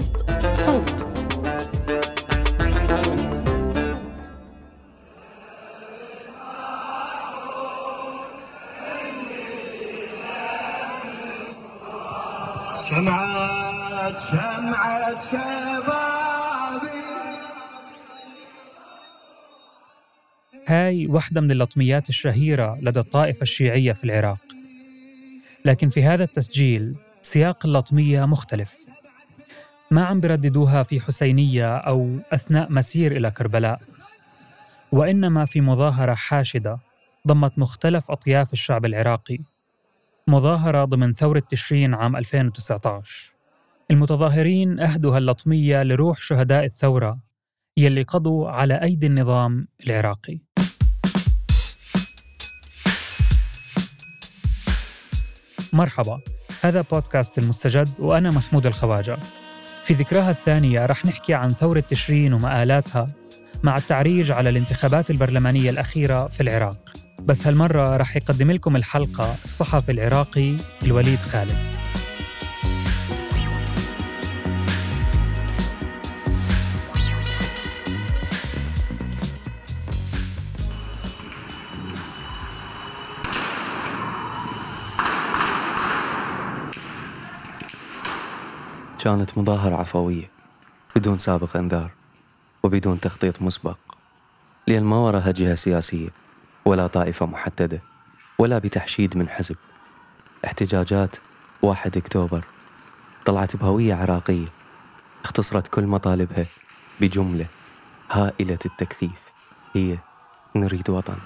بودكاست صوت. شمعة شمعة شبابي. هاي واحدة من اللطميات الشهيرة لدى الطائفة الشيعية في العراق. لكن في هذا التسجيل سياق اللطمية مختلف. ما عم برددوها في حسينية أو أثناء مسير إلى كربلاء وإنما في مظاهرة حاشدة ضمت مختلف أطياف الشعب العراقي. مظاهرة ضمن ثورة تشرين عام 2019 المتظاهرين أهدوا هاللطمية لروح شهداء الثورة يلي قضوا على أيدي النظام العراقي. مرحبا هذا بودكاست المستجد وأنا محمود الخواجة. في ذكراها الثانية رح نحكي عن ثورة تشرين ومآلاتها مع التعريج على الانتخابات البرلمانية الأخيرة في العراق. بس هالمرة رح يقدم لكم الحلقة الصحفي العراقي الوليد خالد. كانت مظاهرة عفوية بدون سابق إنذار وبدون تخطيط مسبق لأن ما وراها جهة سياسية ولا طائفة محددة ولا بتحشيد من حزب. احتجاجات واحد أكتوبر طلعت بهوية عراقية اختصرت كل مطالبها بجملة هائلة التكثيف هي نريد وطن.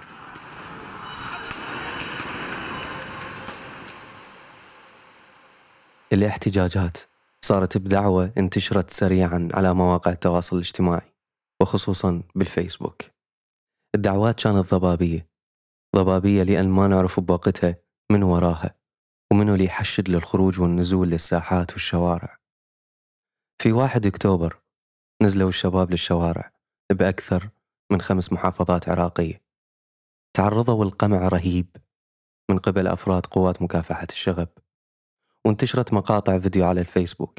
الاحتجاجات صارت بدعوة انتشرت سريعا على مواقع التواصل الاجتماعي وخصوصا بالفيسبوك. الدعوات كانت ضبابية ضبابية لأن ما نعرف بوقتها من وراها ومنو اللي يحشد للخروج والنزول للساحات والشوارع. في واحد أكتوبر نزلوا الشباب للشوارع بأكثر من خمس محافظات عراقية. تعرضوا لقمع رهيب من قبل أفراد قوات مكافحة الشغب. وانتشرت مقاطع فيديو على الفيسبوك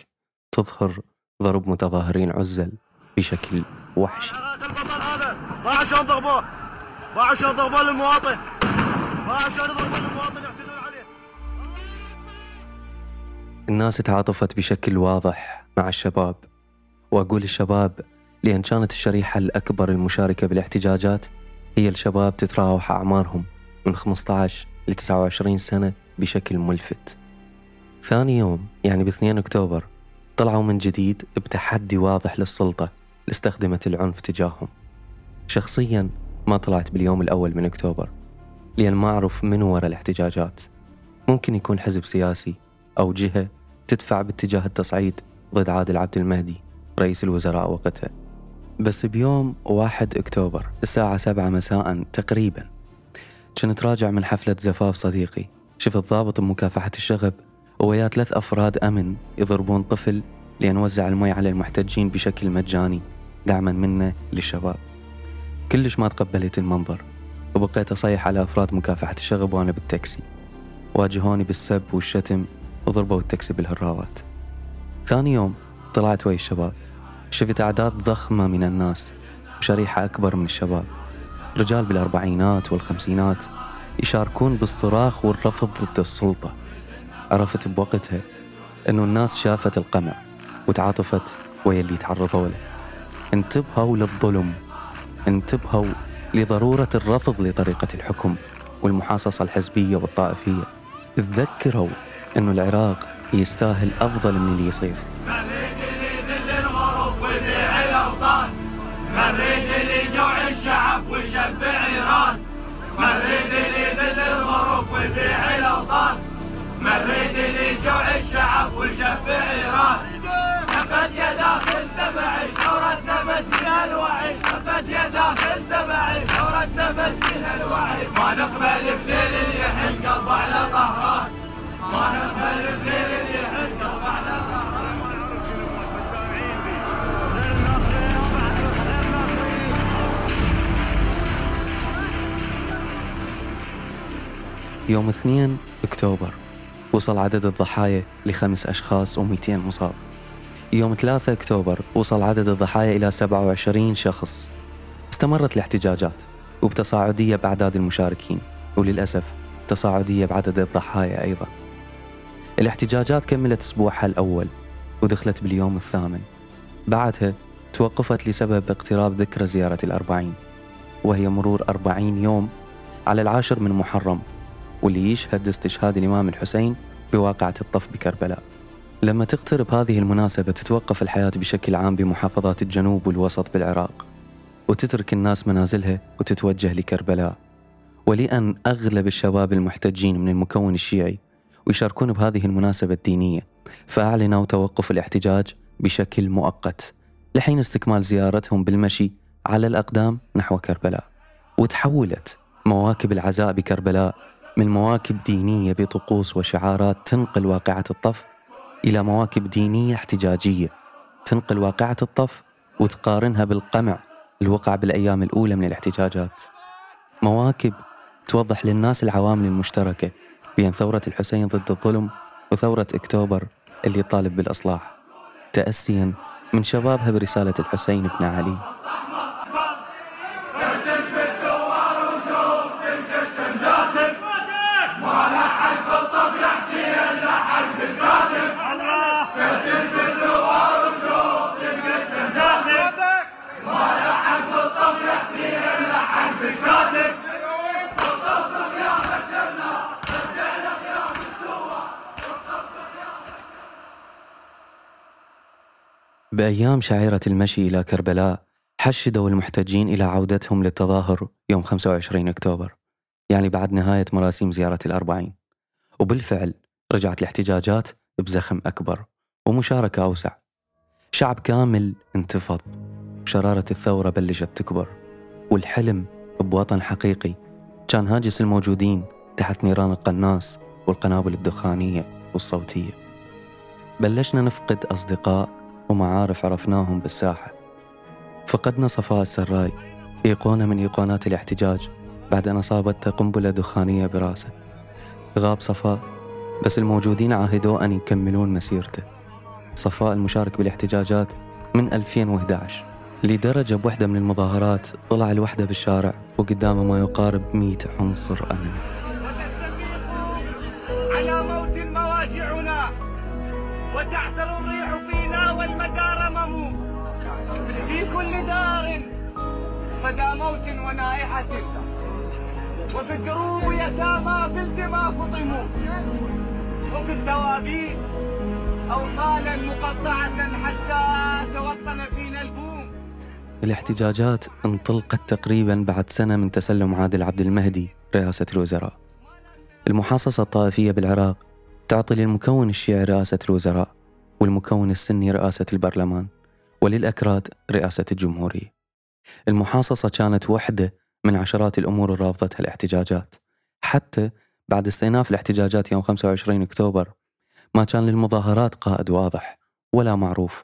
تظهر ضرب متظاهرين عزل بشكل وحشي. البطل هذا. ما عشان ضربوه؟ ما عشان ضربوه للمواطن؟ ما عشان ضربوه للمواطن يعتدون عليه؟ الناس تعاطفت بشكل واضح مع الشباب. وأقول الشباب لأن كانت الشريحة الأكبر المشاركة بالاحتجاجات هي الشباب تتراوح أعمارهم من 15 ل 29 سنة بشكل ملفت. ثاني يوم يعني ب 2 أكتوبر طلعوا من جديد بتحدي واضح للسلطة لاستخدمت العنف تجاههم. شخصيا ما طلعت باليوم الأول من أكتوبر لأن ما أعرف من وراء الاحتجاجات. ممكن يكون حزب سياسي أو جهة تدفع باتجاه التصعيد ضد عادل عبد المهدي رئيس الوزراء وقتها. بس بيوم 1 أكتوبر الساعة 7 مساء تقريبا كنت راجع من حفلة زفاف صديقي. شفت ضابط بمكافحة الشغب ويا ثلاث أفراد أمن يضربون طفل لأن وزع المي على المحتجين بشكل مجاني دعما منه للشباب. كلش ما تقبلت المنظر وبقيت أصيح على أفراد مكافحة الشغب وأنا بالتاكسي. واجهوني بالسب والشتم وضربوا التاكسي بالهراوات. ثاني يوم طلعت ويا الشباب. شفت أعداد ضخمة من الناس وشريحة أكبر من الشباب. رجال بالأربعينات والخمسينات يشاركون بالصراخ والرفض ضد السلطة. عرفت بوقتها أنه الناس شافت القمع وتعاطفت ويا اللي تعرضوا له. انتبهوا للظلم انتبهوا لضرورة الرفض لطريقة الحكم والمحاصصة الحزبية والطائفية. تذكروا أنه العراق يستاهل أفضل من اللي يصير. مريد اللي يجوع الشعب ويشبع إيران. مريد اللي يذل الغروب ويبيع الشعب ويشبع ايران ثبت يا داخل دمعي ثورتنا مسكين الوعي. ثبت يا داخل دمعي ثورتنا مسكين الوعي. ما نقبل بذيل اللي يحل قلبه على طهران. ما نقبل بذيل اللي يحل قلبه على طهران. يوم 2 أكتوبر. وصل عدد الضحايا لخمس أشخاص و200 مصاب. يوم 3 أكتوبر وصل عدد الضحايا إلى 27 شخص. استمرت الاحتجاجات وبتصاعدية بأعداد المشاركين وللأسف تصاعدية بعدد الضحايا أيضا. الاحتجاجات كملت أسبوعها الأول ودخلت باليوم الثامن. بعدها توقفت لسبب اقتراب ذكرى زيارة الأربعين وهي مرور أربعين يوم على العاشر من محرم واللي يشهد استشهاد الإمام الحسين بواقعة الطف بكربلاء؟ لما تقترب هذه المناسبة تتوقف الحياة بشكل عام بمحافظات الجنوب والوسط بالعراق وتترك الناس منازلها وتتوجه لكربلاء. ولأن أغلب الشباب المحتجين من المكون الشيعي ويشاركون بهذه المناسبة الدينية فأعلنوا توقف الاحتجاج بشكل مؤقت لحين استكمال زيارتهم بالمشي على الأقدام نحو كربلاء. وتحولت مواكب العزاء بكربلاء من مواكب دينية بطقوس وشعارات تنقل واقعة الطف إلى مواكب دينية احتجاجية. تنقل واقعة الطف وتقارنها بالقمع الوقع بالأيام الأولى من الاحتجاجات. مواكب توضح للناس العوامل المشتركة بين ثورة الحسين ضد الظلم وثورة أكتوبر اللي طالب بالإصلاح. تأسيا من شبابها برسالة الحسين بن علي. بأيام شعيرة المشي إلى كربلاء حشدوا المحتجين إلى عودتهم للتظاهر يوم 25 أكتوبر يعني بعد نهاية مراسيم زيارة الأربعين. وبالفعل رجعت الاحتجاجات بزخم أكبر ومشاركة أوسع. شعب كامل انتفض وشرارة الثورة بلشت تكبر والحلم بوطن حقيقي كان هاجس الموجودين تحت نيران القناص والقنابل الدخانية والصوتية. بلشنا نفقد أصدقاء ومعارف عرفناهم بالساحة. فقدنا صفاء السراي إيقونة من إيقونات الاحتجاج بعد أن أصابته قنبلة دخانية براسه. غاب صفاء بس الموجودين عاهدوه أن يكملون مسيرته. صفاء المشارك بالاحتجاجات من 2011 لدرجة بوحدة من المظاهرات طلع لوحده بالشارع وقدامه ما يقارب 100 عنصر أمن على موت مواجعنا. كل دار صدى موت ونائحة وفي الدروب يتامى بالدماء فطموا وفي الدوابين أوصالا مقطعة حتى توطن فينا البوم. الاحتجاجات انطلقت تقريبا بعد سنة من تسلم عادل عبد المهدي رئاسة الوزراء. المحاصصة الطائفية بالعراق تعطي للمكون الشيعي رئاسة الوزراء والمكون السني رئاسة البرلمان. وللأكراد رئاسة الجمهورية. المحاصصة كانت وحدة من عشرات الأمور اللي رافضتها الاحتجاجات. حتى بعد استئناف الاحتجاجات يوم 25 أكتوبر ما كان للمظاهرات قائد واضح ولا معروف.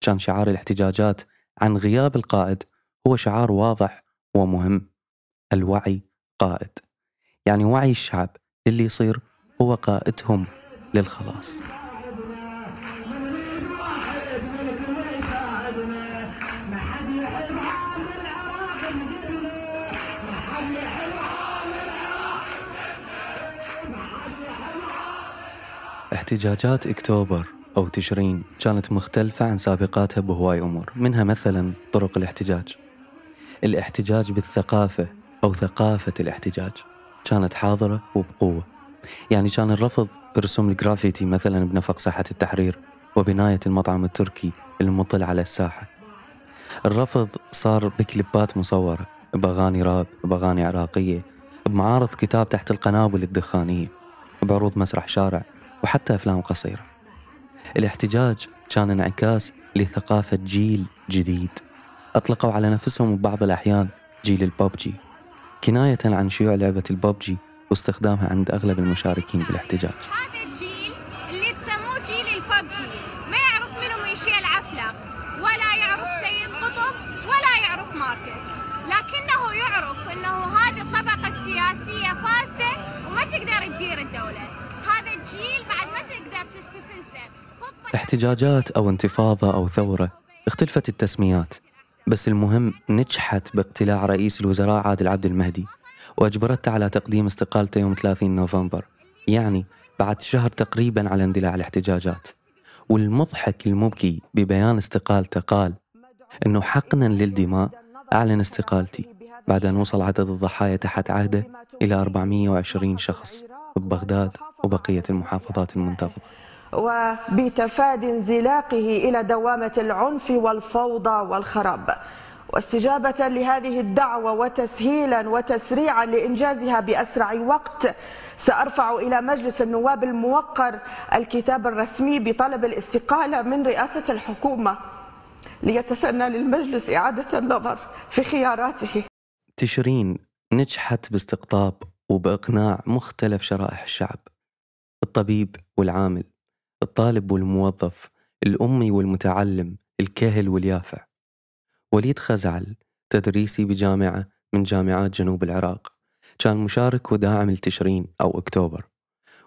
كان شعار الاحتجاجات عن غياب القائد هو شعار واضح ومهم. الوعي قائد. يعني وعي الشعب اللي يصير هو قائدهم للخلاص. احتجاجات اكتوبر أو تشرين كانت مختلفة عن سابقاتها بهواي أمور، منها مثلا طرق الاحتجاج. الاحتجاج بالثقافة أو ثقافة الاحتجاج كانت حاضرة وبقوة. يعني كان الرفض برسوم الجرافيتي مثلا بنفق ساحة التحرير وبناية المطعم التركي المطل على الساحة. الرفض صار بكليبات مصورة بأغاني راب بأغاني عراقية بمعارض كتاب تحت القنابل الدخانية بعروض مسرح شارع وحتى أفلام قصيرة. الاحتجاج كان انعكاس لثقافة جيل جديد. أطلقوا على نفسهم ببعض الأحيان جيل الببجي كناية عن شيوع لعبة الببجي واستخدامها عند أغلب المشاركين بالاحتجاج. هذا الجيل اللي تسموه جيل الببجي ما يعرف منهم يشيل العفلة ولا يعرف سيد قطب ولا يعرف ماركس. لكنه يعرف إنه هذه الطبقة السياسية فاسدة وما تقدر تدير الدولة. احتجاجات أو انتفاضة أو ثورة اختلفت التسميات بس المهم نجحت باقتلاع رئيس الوزراء عادل عبد المهدي وأجبرته على تقديم استقالته يوم 30 نوفمبر يعني بعد شهر تقريبا على اندلاع الاحتجاجات. والمضحك المبكي ببيان استقالته قال إنه حقنا للدماء أعلن استقالتي بعد أن وصل عدد الضحايا تحت عهده إلى 420 شخص ببغداد. وبقية المحافظات المنتفضة. وبتفادي انزلاقه إلى دوامة العنف والفوضى والخراب. واستجابة لهذه الدعوة وتسهيلا وتسريعا لإنجازها بأسرع وقت سأرفع إلى مجلس النواب الموقر الكتاب الرسمي بطلب الاستقالة من رئاسة الحكومة ليتسنى للمجلس إعادة النظر في خياراته. تشرين نجحت باستقطاب وبإقناع مختلف شرائح الشعب. الطبيب والعامل الطالب والموظف الأمي والمتعلم الكهل واليافع. وليد خزعل تدريسي بجامعة من جامعات جنوب العراق كان مشارك وداعم لتشرين أو أكتوبر.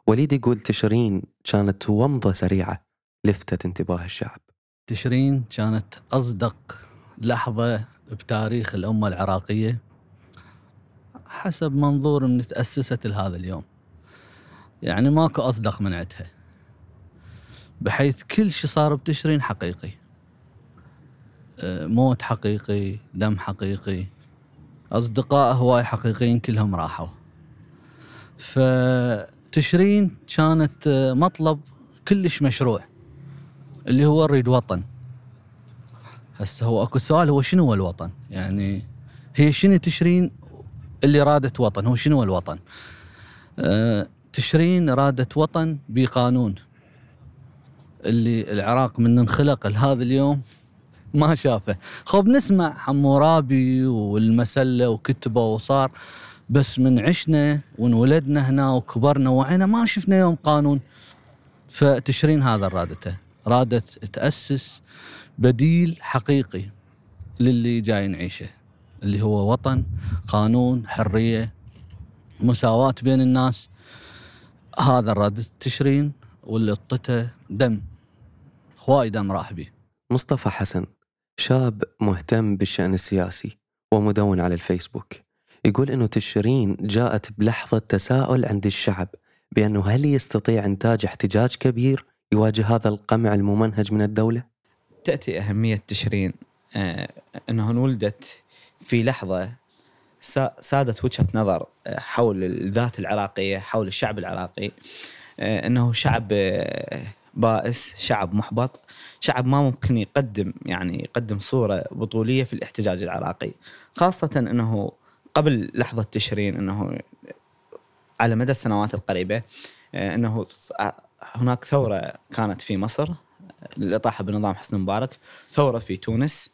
وليد يقول تشرين كانت ومضة سريعة لفتت انتباه الشعب. تشرين كانت أصدق لحظة بتاريخ الأمة العراقية حسب منظور من تأسست لهذا اليوم. يعني ماكو أصدق من عدها بحيث كل شيء صار بتشرين حقيقي. موت حقيقي دم حقيقي. أصدقاء هواي حقيقيين كلهم راحوا. فتشرين كانت مطلب كلش مشروع اللي هو نريد وطن. هسه هو أكو سؤال هو شنو هو الوطن؟ يعني هي شنو تشرين اللي رادت وطن؟ هو شنو هو الوطن؟ أه تشرين رادت وطن بقانون. اللي العراق من انخلق لهذا اليوم ما شافه. خب نسمع حمورابي والمسلة وكتبه وصار بس من عشنا وانولدنا هنا وكبرنا وعينا ما شفنا يوم قانون. فتشرين هذا رادته رادت تأسس بديل حقيقي للي جاي نعيشه اللي هو وطن قانون حرية مساواة بين الناس. هذا رادت تشرين واللي طته دم هواي دم راح بيه مصطفى حسن شاب مهتم بالشأن السياسي ومدون على الفيسبوك يقول إنه تشرين جاءت بلحظة تساؤل عند الشعب بأنه هل يستطيع إنتاج احتجاج كبير يواجه هذا القمع الممنهج من الدولة؟ تأتي أهمية تشرين آه أنه انولدت في لحظة سادت وجهة نظر آه، حول الذات العراقية حول الشعب العراقي آه أنه شعب آه بائس شعب محبط شعب ما ممكن يقدم يعني يقدم صورة بطولية في الاحتجاج العراقي. خاصة أنه قبل لحظة تشرين أنه على مدى السنوات القريبة آه، أنه هناك ثورة كانت في مصر للإطاحة بنظام حسني مبارك ثورة في تونس.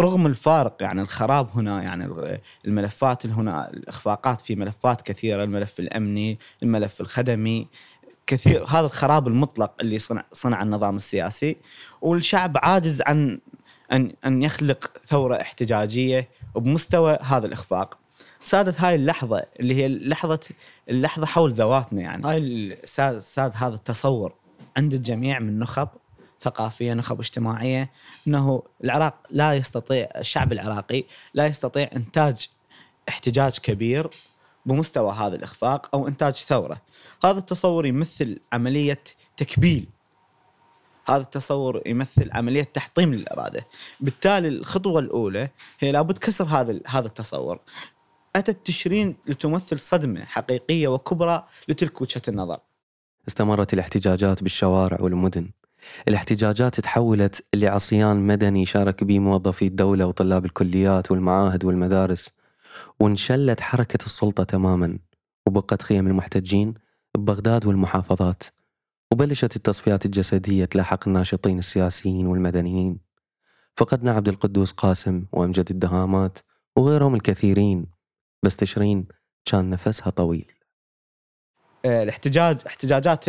رغم الفارق يعني الخراب هنا يعني الملفات هنا الإخفاقات في ملفات كثيرة الملف الأمني الملف الخدمي كثير هذا الخراب المطلق اللي صنع صنع النظام السياسي. والشعب عاجز عن ان أن يخلق ثورة احتجاجية بمستوى هذا الإخفاق. سادت هاي اللحظة اللي هي لحظة اللحظة حول ذواتنا يعني. هاي ساد, ساد هذا التصور عند الجميع من نخب. ثقافية نخب اجتماعية إنه العراق لا يستطيع الشعب العراقي لا يستطيع إنتاج احتجاج كبير بمستوى هذا الإخفاق أو إنتاج ثورة. هذا التصور يمثل عملية تكبيل. هذا التصور يمثل عملية تحطيم للإرادة. بالتالي الخطوة الأولى هي لابد كسر هذا هذا التصور. أتت تشرين لتمثل صدمة حقيقية وكبرى لتلك وجهة النظر. استمرت الاحتجاجات بالشوارع والمدن. الاحتجاجات تحولت لعصيان مدني شارك به موظفي الدولة وطلاب الكليات والمعاهد والمدارس وانشلت حركة السلطة تماما وبقت خيم المحتجين ببغداد والمحافظات وبلشت التصفيات الجسدية تلاحق الناشطين السياسيين والمدنيين. فقدنا عبد القدوس قاسم وأمجد الدهامات وغيرهم الكثيرين بس تشرين كان نفسها طويل. الاحتجاج احتجاجات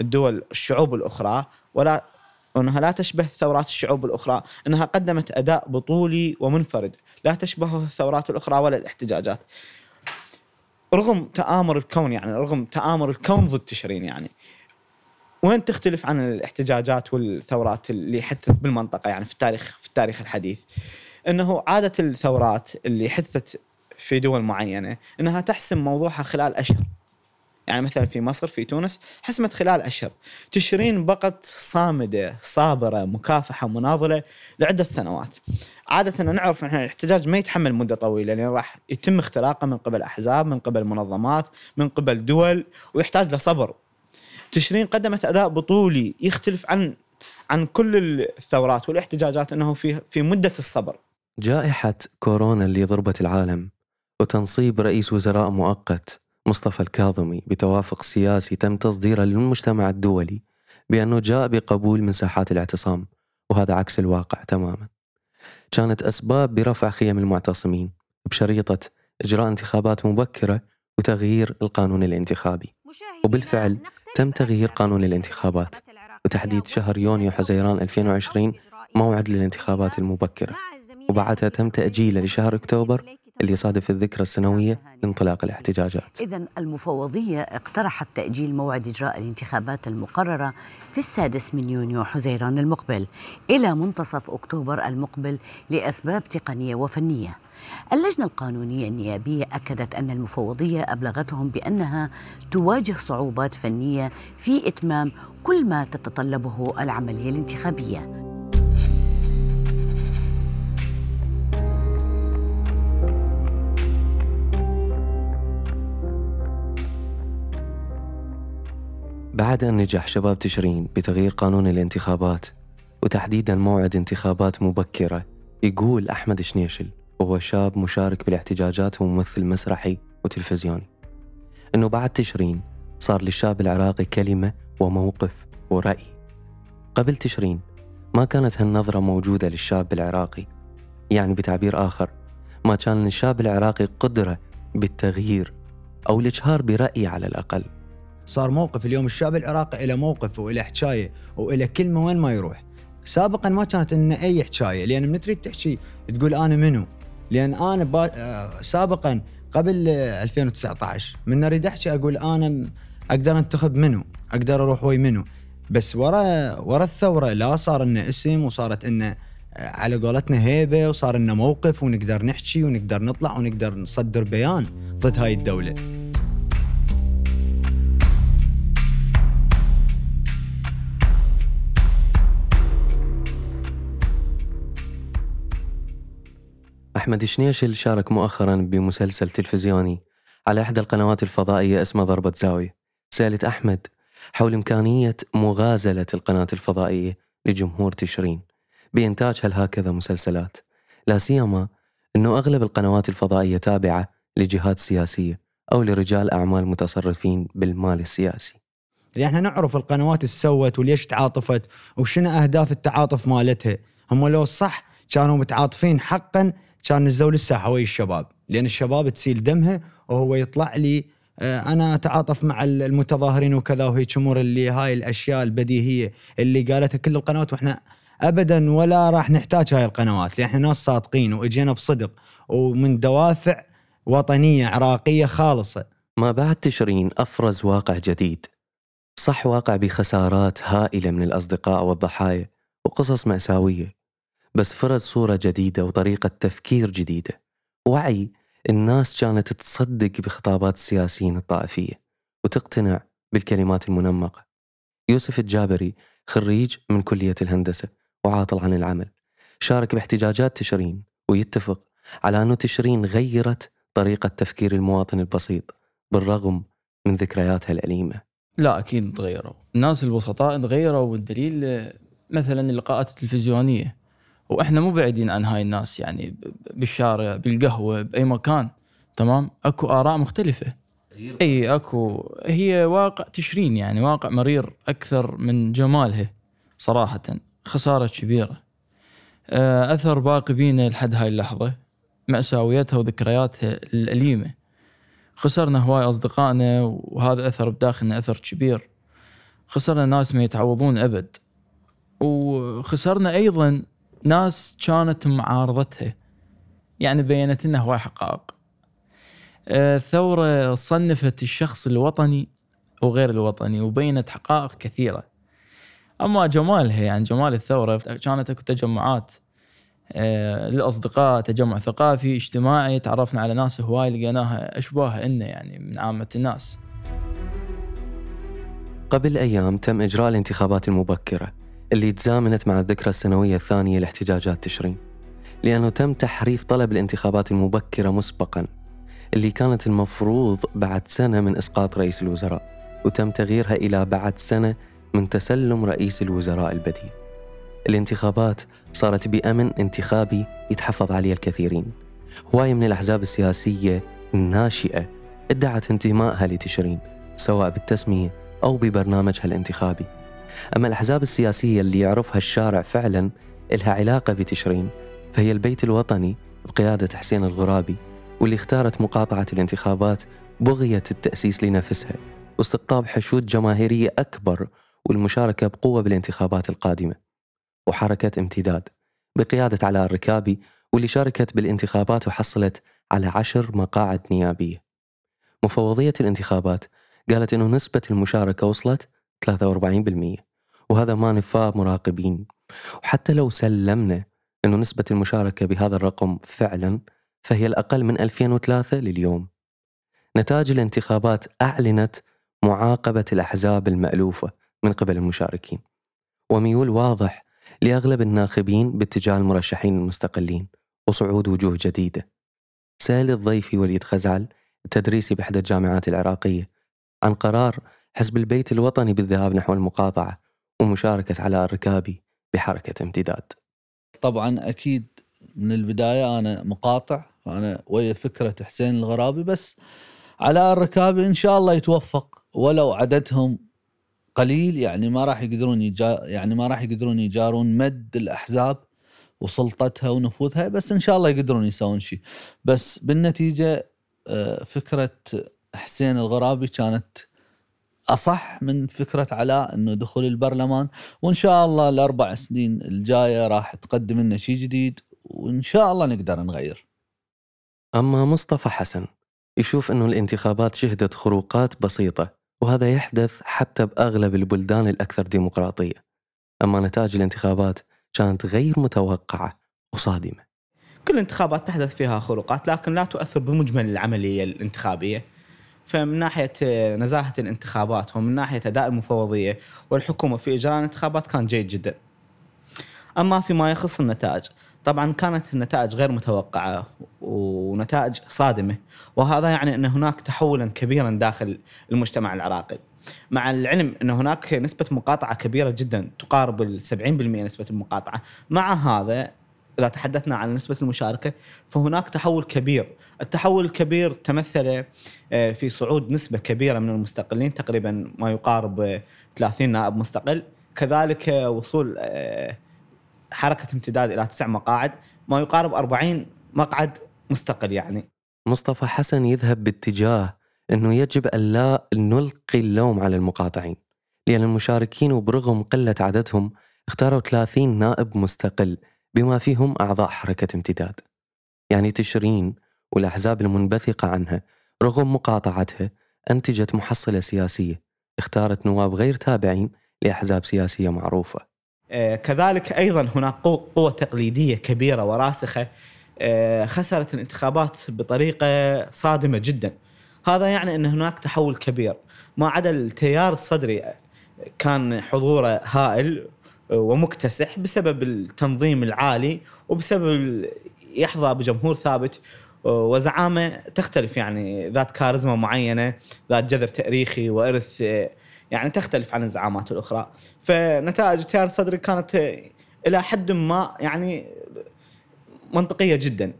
الدول الشعوب الأخرى ولا أنها لا تشبه ثورات الشعوب الأخرى أنها قدمت أداء بطولي ومنفرد لا تشبه الثورات الأخرى ولا الاحتجاجات. رغم تآمر الكون يعني رغم تآمر الكون ضد تشرين يعني. وين تختلف عن الاحتجاجات والثورات اللي حدثت بالمنطقة يعني في التاريخ في التاريخ الحديث؟ إنه عادة الثورات اللي حدثت في دول معينة إنها تحسم موضوعها خلال أشهر. يعني مثلا في مصر في تونس حسمت خلال أشهر. تشرين بقت صامدة صابرة مكافحة مناضلة لعدة سنوات. عادة نعرف إن الاحتجاج ما يتحمل مدة طويلة لأن راح يتم اختراقه من قبل أحزاب من قبل منظمات من قبل دول ويحتاج لصبر. تشرين قدمت أداء بطولي يختلف عن عن كل الثورات والاحتجاجات إنه في في مدة الصبر. جائحة كورونا اللي ضربت العالم وتنصيب رئيس وزراء مؤقت. مصطفى الكاظمي بتوافق سياسي تم تصديره للمجتمع الدولي بأنه جاء بقبول من ساحات الاعتصام وهذا عكس الواقع تماما. كانت أسباب برفع خيم المعتصمين بشريطة إجراء انتخابات مبكرة وتغيير القانون الانتخابي. وبالفعل تم تغيير قانون الانتخابات وتحديد شهر يونيو حزيران 2020 موعد للانتخابات المبكرة. وبعدها تم تأجيله لشهر أكتوبر اللي يصادف الذكرى السنوية لانطلاق الاحتجاجات. إذا المفوضية اقترحت تأجيل موعد إجراء الانتخابات المقررة في السادس من يونيو حزيران المقبل إلى منتصف أكتوبر المقبل لأسباب تقنية وفنية. اللجنة القانونية النيابية أكدت أن المفوضية أبلغتهم بأنها تواجه صعوبات فنية في إتمام كل ما تتطلبه العملية الانتخابية. بعد أن نجح شباب تشرين بتغيير قانون الانتخابات وتحديدا موعد انتخابات مبكرة يقول أحمد شنيشل وهو شاب مشارك بالاحتجاجات وممثل مسرحي وتلفزيوني أنه بعد تشرين صار للشاب العراقي كلمة وموقف ورأي. قبل تشرين ما كانت هالنظرة موجودة للشاب العراقي يعني بتعبير آخر ما كان للشاب العراقي قدرة بالتغيير أو الإجهار برأي على الأقل. صار موقف اليوم الشعب العراقي له موقف وله حكاية وله كلمة وين ما يروح. سابقا ما كانت لنا أي حكاية لأن من تريد تحكي تقول أنا منو؟ لأن أنا با... آه، سابقا قبل 2019 من أريد أحكي أقول أنا أقدر أنتخب منو؟ أقدر أروح وي منو؟ بس ورا ورا الثورة لا صار لنا اسم وصارت لنا آه، على قولتنا هيبة وصار لنا موقف ونقدر نحكي ونقدر نطلع ونقدر نصدر بيان ضد هاي الدولة. أحمد شنيشل شارك مؤخرا بمسلسل تلفزيوني على إحدى القنوات الفضائية اسمها ضربة زاوية. سألت أحمد حول إمكانية مغازلة القناة الفضائية لجمهور تشرين بإنتاج هل هكذا مسلسلات. لا سيما أنه أغلب القنوات الفضائية تابعة لجهات سياسية أو لرجال أعمال متصرفين بالمال السياسي. يعني إحنا نعرف القنوات سوت وليش تعاطفت وشنو أهداف التعاطف مالتها. هم لو صح كانوا متعاطفين حقا كان نزلوا للساحه ويا الشباب. لأن الشباب تسيل دمها وهو يطلع لي آه، أنا أتعاطف مع المتظاهرين وكذا وهيك أمور اللي هاي الأشياء البديهية اللي قالتها كل القنوات وإحنا ابدا ولا راح نحتاج هاي القنوات لأن إحنا ناس صادقين وإجينا بصدق ومن دوافع وطنية عراقية خالصة. ما بعد تشرين أفرز واقع جديد. صح واقع بخسارات هائلة من الأصدقاء والضحايا وقصص مأساوية. بس فرز صورة جديدة وطريقة تفكير جديدة. وعي الناس كانت تصدق بخطابات السياسيين الطائفية وتقتنع بالكلمات المنمقة. يوسف الجابري خريج من كلية الهندسة وعاطل عن العمل شارك باحتجاجات تشرين ويتفق على أنه تشرين غيرت طريقة تفكير المواطن البسيط بالرغم من ذكرياتها الأليمة. لا أكيد تغيروا. الناس البسطاء تغيروا والدليل مثلا اللقاءات التلفزيونية. وإحنا مو بعيدين عن هاي الناس يعني بالشارع بالقهوة بأي مكان تمام؟ أكو آراء مختلفة. إي أكو. هي واقع تشرين يعني واقع مرير أكثر من جمالها صراحة خسارة كبيرة. آه، أثر باقي بينا لحد هاي اللحظة مأساويتها وذكرياتها الأليمة. خسرنا هواي أصدقائنا وهذا أثر بداخلنا أثر كبير. خسرنا ناس ما يتعوضون أبد. وخسرنا أيضا ناس كانت معارضتها. يعني بينت لنا هواي حقائق. آه، الثورة صنفت الشخص الوطني وغير الوطني وبينت حقائق كثيرة. أما جمالها يعني جمال الثورة كانت أكو تجمعات آه، للأصدقاء تجمع ثقافي اجتماعي تعرفنا على ناس هواي لقيناها أشباه إلنا يعني من عامة الناس. قبل أيام تم إجراء الانتخابات المبكرة. اللي تزامنت مع الذكرى السنوية الثانية لاحتجاجات تشرين. لأنه تم تحريف طلب الانتخابات المبكرة مسبقا اللي كانت المفروض بعد سنة من إسقاط رئيس الوزراء وتم تغييرها إلى بعد سنة من تسلم رئيس الوزراء البديل. الانتخابات صارت بأمن انتخابي يتحفظ عليه الكثيرين. هواية من الأحزاب السياسية الناشئة ادعت انتمائها لتشرين سواء بالتسمية أو ببرنامجها الانتخابي. أما الأحزاب السياسية اللي يعرفها الشارع فعلا إلها علاقة بتشرين فهي البيت الوطني بقيادة حسين الغرابي واللي اختارت مقاطعة الانتخابات بغية التأسيس لنفسها واستقطاب حشود جماهيرية أكبر والمشاركة بقوة بالانتخابات القادمة. وحركة امتداد بقيادة علاء الركابي واللي شاركت بالانتخابات وحصلت على عشر مقاعد نيابية. مفوضية الانتخابات قالت أنه نسبة المشاركة وصلت 43% وهذا ما نفاه مراقبين. وحتى لو سلمنا أنه نسبة المشاركة بهذا الرقم فعلا فهي الأقل من 2003 لليوم. نتائج الانتخابات أعلنت معاقبة الأحزاب المألوفة من قبل المشاركين. وميول واضح لأغلب الناخبين باتجاه المرشحين المستقلين وصعود وجوه جديدة. سأل الضيفي وليد خزعل التدريسي بإحدى الجامعات العراقية عن قرار حزب البيت الوطني بالذهاب نحو المقاطعة. ومشاركة علاء الركابي بحركة امتداد. طبعا أكيد من البداية أنا مقاطع أنا ويا فكرة حسين الغرابي بس علاء الركابي إن شاء الله يتوفق. ولو عددهم قليل يعني ما راح يقدرون يجا يعني ما راح يقدرون يجارون مد الأحزاب وسلطتها ونفوذها بس إن شاء الله يقدرون يسوون شيء بس بالنتيجة آه، فكرة حسين الغرابي كانت أصح من فكرة علاء إنه دخول البرلمان وإن شاء الله الأربع سنين الجاية راح تقدم لنا شيء جديد وإن شاء الله نقدر نغير. أما مصطفى حسن يشوف إنه الانتخابات شهدت خروقات بسيطة وهذا يحدث حتى بأغلب البلدان الأكثر ديمقراطية. أما نتائج الانتخابات كانت غير متوقعة وصادمة. كل الانتخابات تحدث فيها خروقات لكن لا تؤثر بمجمل العملية الانتخابية. فمن ناحية نزاهة الانتخابات ومن ناحية أداء المفوضية والحكومة في إجراء الانتخابات كان جيد جدا. أما فيما يخص النتائج طبعا كانت النتائج غير متوقعة ونتائج صادمة وهذا يعني أن هناك تحولا كبيرا داخل المجتمع العراقي. مع العلم أن هناك نسبة مقاطعة كبيرة جدا تقارب ال 70% نسبة المقاطعة، مع هذا إذا تحدثنا عن نسبة المشاركة فهناك تحول كبير، التحول الكبير تمثل آه، في صعود نسبة كبيرة من المستقلين تقريبا ما يقارب 30 نائب مستقل، كذلك وصول آه، حركة امتداد إلى تسع مقاعد ما يقارب 40 مقعد مستقل يعني. مصطفى حسن يذهب باتجاه إنه يجب الا نلقي اللوم على المقاطعين لأن المشاركين وبرغم قلة عددهم اختاروا 30 نائب مستقل. بما فيهم أعضاء حركة امتداد يعني تشرين والأحزاب المنبثقة عنها رغم مقاطعتها أنتجت محصلة سياسية اختارت نواب غير تابعين لأحزاب سياسية معروفة آه، كذلك أيضا هناك قوة تقليدية كبيرة وراسخة آه، خسرت الانتخابات بطريقة صادمة جدا. هذا يعني أن هناك تحول كبير، ما عدا التيار الصدري كان حضوره هائل ومكتسح بسبب التنظيم العالي وبسبب يحظى بجمهور ثابت. وزعامة تختلف يعني ذات كاريزما معينة، ذات جذر تاريخي وإرث يعني تختلف عن الزعامات الأخرى. فنتائج التيار الصدري كانت إلى حد ما يعني منطقية جدا.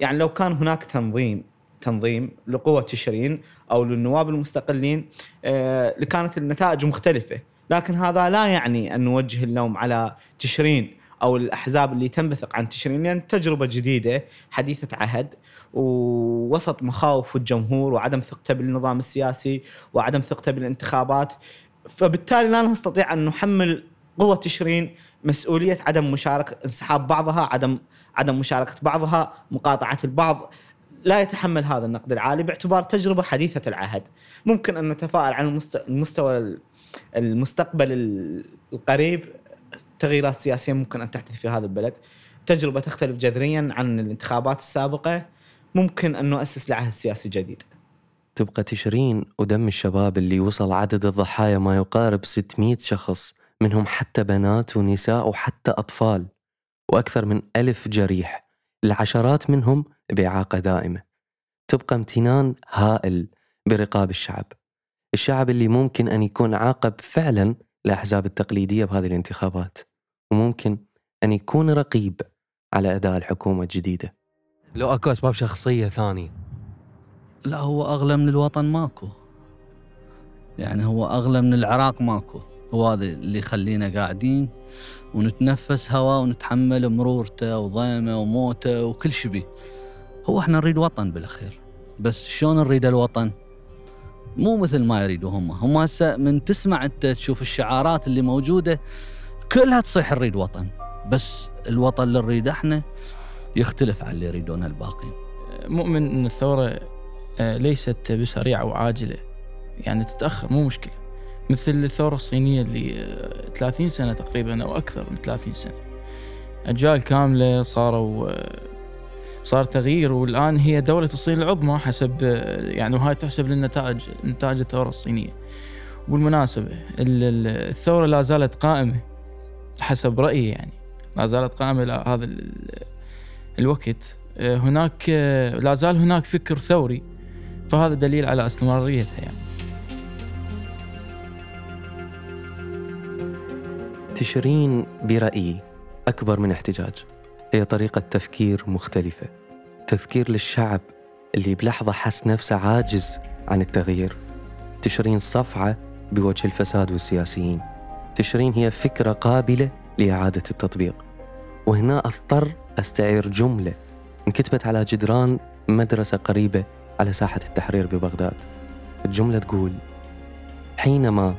يعني لو كان هناك تنظيم تنظيم لقوة تشرين أو للنواب المستقلين آه لكانت النتائج مختلفة. لكن هذا لا يعني أن نوجه اللوم على تشرين أو الأحزاب اللي تنبثق عن تشرين لأن تجربة جديدة حديثة عهد ووسط مخاوف الجمهور وعدم ثقته بالنظام السياسي وعدم ثقته بالانتخابات. فبالتالي لا نستطيع أن نحمل قوة تشرين مسؤولية عدم مشاركة انسحاب بعضها عدم عدم مشاركة بعضها مقاطعة البعض. لا يتحمل هذا النقد العالي باعتبار تجربة حديثة العهد. ممكن أن نتفائل عن المست- المستوى المستقبل القريب. تغييرات سياسية ممكن أن تحدث في هذا البلد. تجربة تختلف جذريا عن الانتخابات السابقة. ممكن أن نؤسس لعهد سياسي جديد. تبقى تشرين ودم الشباب اللي وصل عدد الضحايا ما يقارب 600 شخص منهم حتى بنات ونساء وحتى أطفال وأكثر من ألف جريح. العشرات منهم بإعاقة دائمة. تبقى امتنان هائل برقاب الشعب. الشعب اللي ممكن أن يكون عاقب فعلا الأحزاب التقليدية بهذه الانتخابات وممكن أن يكون رقيب على أداء الحكومة الجديدة. لو أكو أسباب شخصية ثانية. لا هو أغلى من الوطن ماكو. يعني هو أغلى من العراق ماكو. هو هذا اللي يخلينا قاعدين ونتنفس هواء ونتحمل مرورته وضيمه وموته وكل شيء بيه. هو إحنا نريد وطن بالأخير. بس شلون نريد الوطن؟ مو مثل ما يريدوا هم. هم هسه من تسمع انت تشوف الشعارات اللي موجودة كلها تصيح نريد وطن. بس الوطن اللي نريده إحنا يختلف عن اللي يريدونه الباقين مؤمن إن الثورة آه، ليست بسريعة وعاجلة. يعني تتأخر مو مشكلة. مثل الثورة الصينية اللي آه، 30 سنة تقريبا أو أكثر من 30 سنة. أجيال كاملة صاروا آه، صار تغيير والآن هي دولة الصين العظمى حسب آه، يعني وهاي تحسب للنتائج نتائج الثورة الصينية. وبالمناسبة ال- ال- الثورة لا زالت قائمة حسب رأيي يعني. لا زالت قائمة إلى هذا ال- الوقت. آه، هناك آه، لا زال هناك فكر ثوري فهذا دليل على استمراريتها يعني. تشرين برأيي أكبر من احتجاج. هي طريقة تفكير مختلفة. تذكير للشعب اللي بلحظة حس نفسه عاجز عن التغيير. تشرين صفعة بوجه الفساد والسياسيين. تشرين هي فكرة قابلة لإعادة التطبيق. وهنا أضطر أستعير جملة انكتبت على جدران مدرسة قريبة على ساحة التحرير ببغداد. الجملة تقول حينما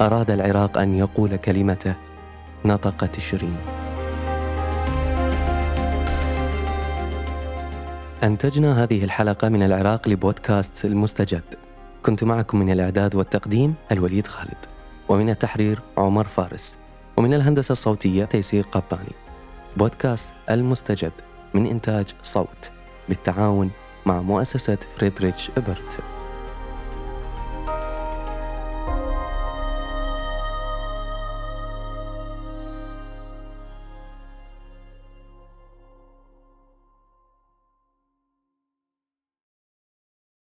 أراد العراق أن يقول كلمته نطق تشرين. أنتجنا هذه الحلقة من العراق لبودكاست المستجد. كنت معكم من الإعداد والتقديم الوليد خالد ومن التحرير عمر فارس ومن الهندسة الصوتية تيسير قباني بودكاست المستجد من إنتاج صوت بالتعاون مع مؤسسة فريدريتش إبرت.